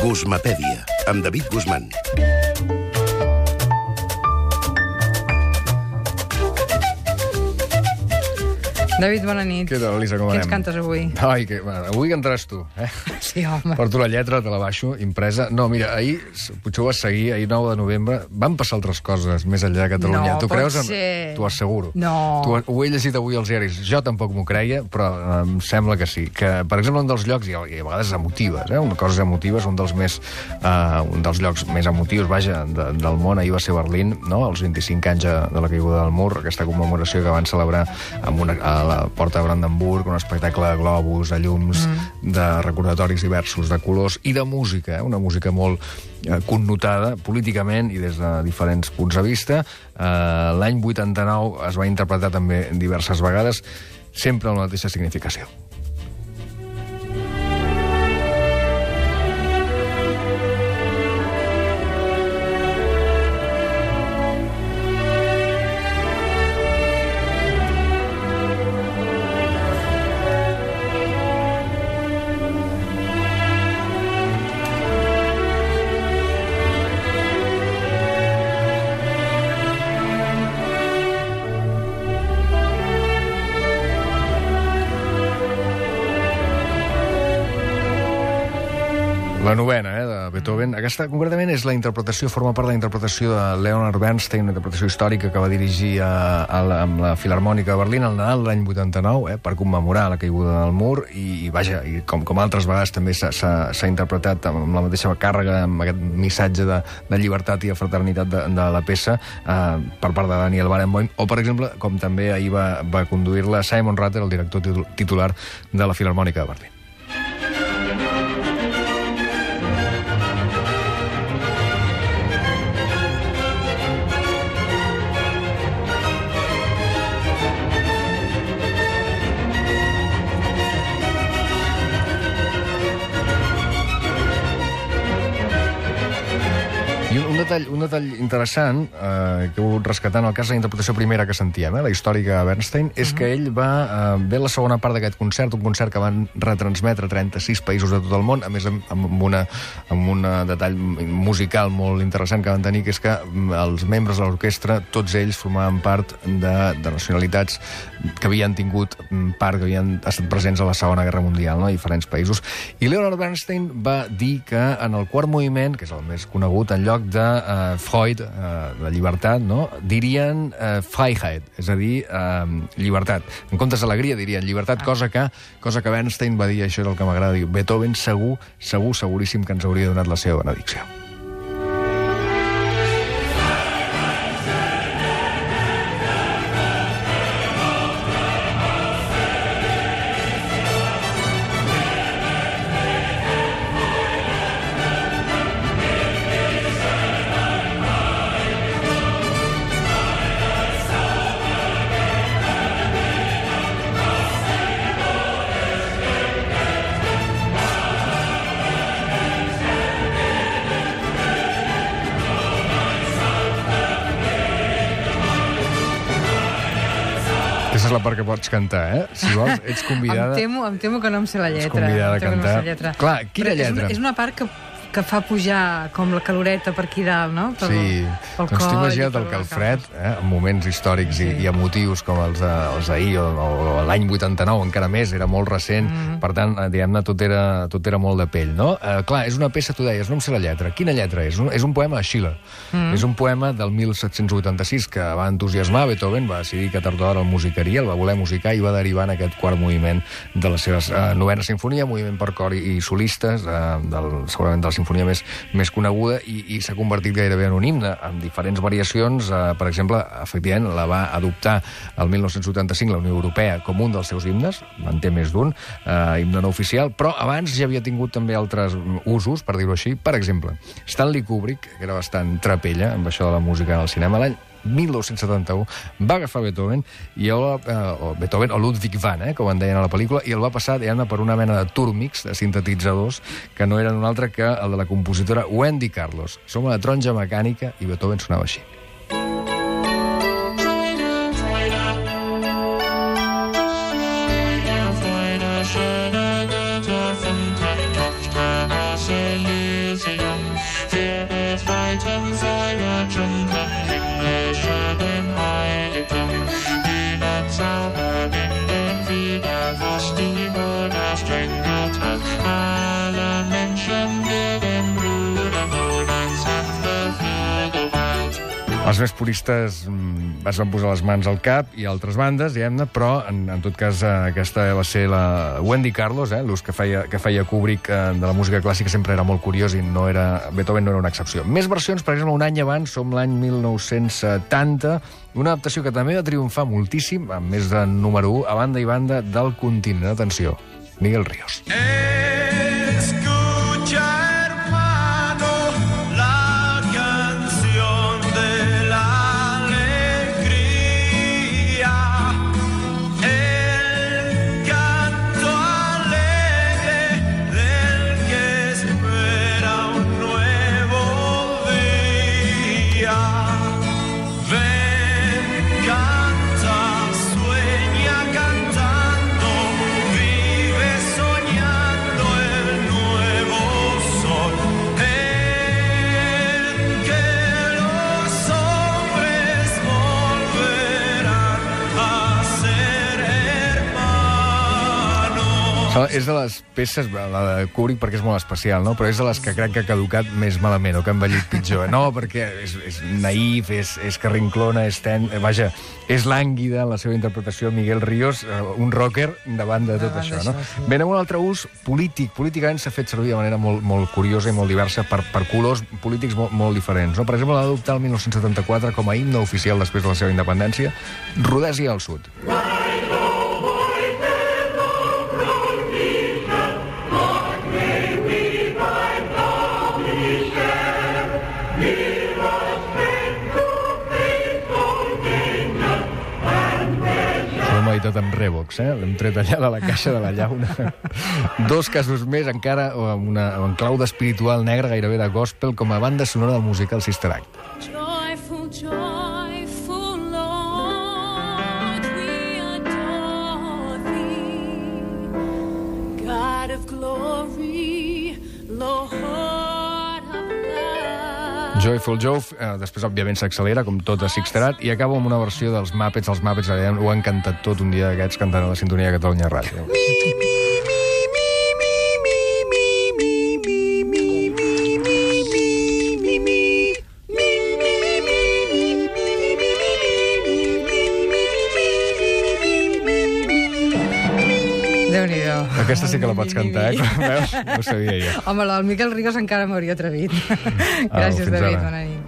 Guzmapèdia, amb David Guzmán. David, bona nit. Què tal, Elisa, com Què anem? ens cantes avui? Ai, que, bueno, avui cantaràs tu, eh? Sí, home. Porto la lletra, te la baixo, impresa. No, mira, ahir, potser ho vas seguir, ahir 9 de novembre, van passar altres coses més enllà de Catalunya. No, tu creus? ser. T'ho asseguro. No. Tu, ho he llegit avui als diaris. Jo tampoc m'ho creia, però eh, em sembla que sí. Que, per exemple, un dels llocs, i a, i a vegades emotives, eh? Una coses emotives, un dels més... Uh, un dels llocs més emotius, vaja, de, del món, ahir va ser Berlín, no? Els 25 anys de, de la caiguda del mur, aquesta commemoració que van celebrar amb una, a la Porta de Brandenburg, un espectacle de globus, de llums, mm. de recordatoris diversos, de colors i de música, eh? una música molt eh, connotada políticament i des de diferents punts de vista. Eh, L'any 89 es va interpretar també diverses vegades, sempre amb la mateixa significació. La novena, eh, de Beethoven. Aquesta, concretament, és la interpretació, forma part de la interpretació de Leonard Bernstein, una interpretació històrica que va dirigir a, a la, amb la Filarmònica de Berlín al Nadal l'any 89, eh, per commemorar la caiguda del mur, i, i vaja, i com, com altres vegades també s'ha- interpretat amb la mateixa càrrega, amb aquest missatge de, de llibertat i de fraternitat de, de la peça eh, per part de Daniel Barenboim, o, per exemple, com també ahir va, va conduir-la Simon Rather, el director titu- titular de la Filarmònica de Berlín. I un, un, detall, un detall interessant eh, que he volgut rescatar en el cas de la interpretació primera que sentíem, eh, la històrica Bernstein, és que ell va eh, ve la segona part d'aquest concert, un concert que van retransmetre a 36 països de tot el món, a més amb, amb, una, amb un detall musical molt interessant que van tenir, que és que mm, els membres de l'orquestra, tots ells formaven part de, de nacionalitats que havien tingut mm, part, que havien estat presents a la Segona Guerra Mundial, no? a diferents països. I Leonard Bernstein va dir que en el quart moviment, que és el més conegut, en lloc de uh, Freud, uh, de llibertat, no? dirien uh, Freiheit, és a dir, uh, llibertat. En comptes d'alegria dirien llibertat, cosa que, cosa que Bernstein va dir, això és el que m'agrada, Beethoven segur, segur, seguríssim que ens hauria donat la seva benedicció. És la part que pots cantar, eh? Si vols, ets convidada... Em temo, em temo que no em sé la lletra. convidada Em temo a que no sé cantar. la lletra. Clar, quina Però és una- lletra? És una part que, que fa pujar com la caloreta per aquí dalt, no? Per, Sí, pel doncs t'he coll i imaginat per el Calfred, eh, en moments històrics i, Sí. i emotius com els els d'ahir o, o l'any 89, encara més, era molt recent, Mm. per tant, eh, diguem-ne, tot era, tot era molt de pell, no? Eh, clar, és una peça, tu deies, no em sé la lletra. Quina lletra és? Un, és un poema de Schiller. Mm. És un poema del 1786 que va entusiasmar Beethoven, va decidir que tard o d'hora el musicaria, el va voler musicar i va derivar en aquest quart moviment de la seva eh, novena sinfonia, moviment per cor i, i solistes, eh, del, segurament de la sinfonia més, més coneguda, i, i s'ha convertit gairebé en un himne, amb diferents variacions. Eh, per exemple, efectivament, la va adoptar el 1985 la Unió Europea com un dels seus himnes, en té més d'un, eh, himne no oficial, però abans ja havia tingut també altres usos, per dir-ho així. Per exemple, Stanley Kubrick, que era bastant trapella amb això de la música el cinema, l'any 1971 va agafar Beethoven i el, eh, Beethoven o Ludwig van, eh, com en deien a la pel·lícula, i el va passar diguem per una mena de túrmix de sintetitzadors que no eren un altre que el de la compositora Wendy Carlos. Som a la taronja mecànica i Beethoven sonava així. Els més puristes mm, es van posar les mans al cap i altres bandes, diguem-ne, però en, en tot cas eh, aquesta va ser la Wendy Carlos, eh, l'ús que feia, que feia Kubrick eh, de la música clàssica sempre era molt curiós i no era, Beethoven no era una excepció. Més versions, per exemple, un any abans, som l'any 1970, una adaptació que també va triomfar moltíssim, amb més de número 1, a banda i banda del continent. Atenció, Miguel Ríos. Escucha, és de les peces, la de Kubrick perquè és molt especial, no? però és de les que crec que ha caducat més malament o que ha envellit pitjor. No, perquè és, és naïf, és, és carrinclona, és ten... eh, Vaja, és lànguida en la seva interpretació Miguel Ríos, eh, un rocker davant de tot Davant això. No? sí. Ben, amb un altre ús polític. Políticament s'ha fet servir de manera molt, molt curiosa i molt diversa per, per colors polítics molt, molt diferents. No? Per exemple, l'ha adoptat el 1974 com a himne oficial després de la seva independència, Rodèsia al sud. S'ho hem editat amb Revox, eh? L'hem tret allà de la caixa de la llauna. Dos casos més, encara amb una, en clau d'espiritual negre, gairebé de gospel, com a banda sonora del musical Sister Act. Joyful Joe, eh, després, òbviament, s'accelera, com tot a Sixterat, i acaba amb una versió dels Muppets. Els Muppets eh, ho han cantat tot un dia d'aquests cantant a la sintonia de Catalunya Ràdio. Aquesta sí que la pots cantar, eh? Veus? No ho sabia jo. Home, del Miquel Rigos encara m'hauria atrevit. Gràcies, fins David. ara. Bona nit.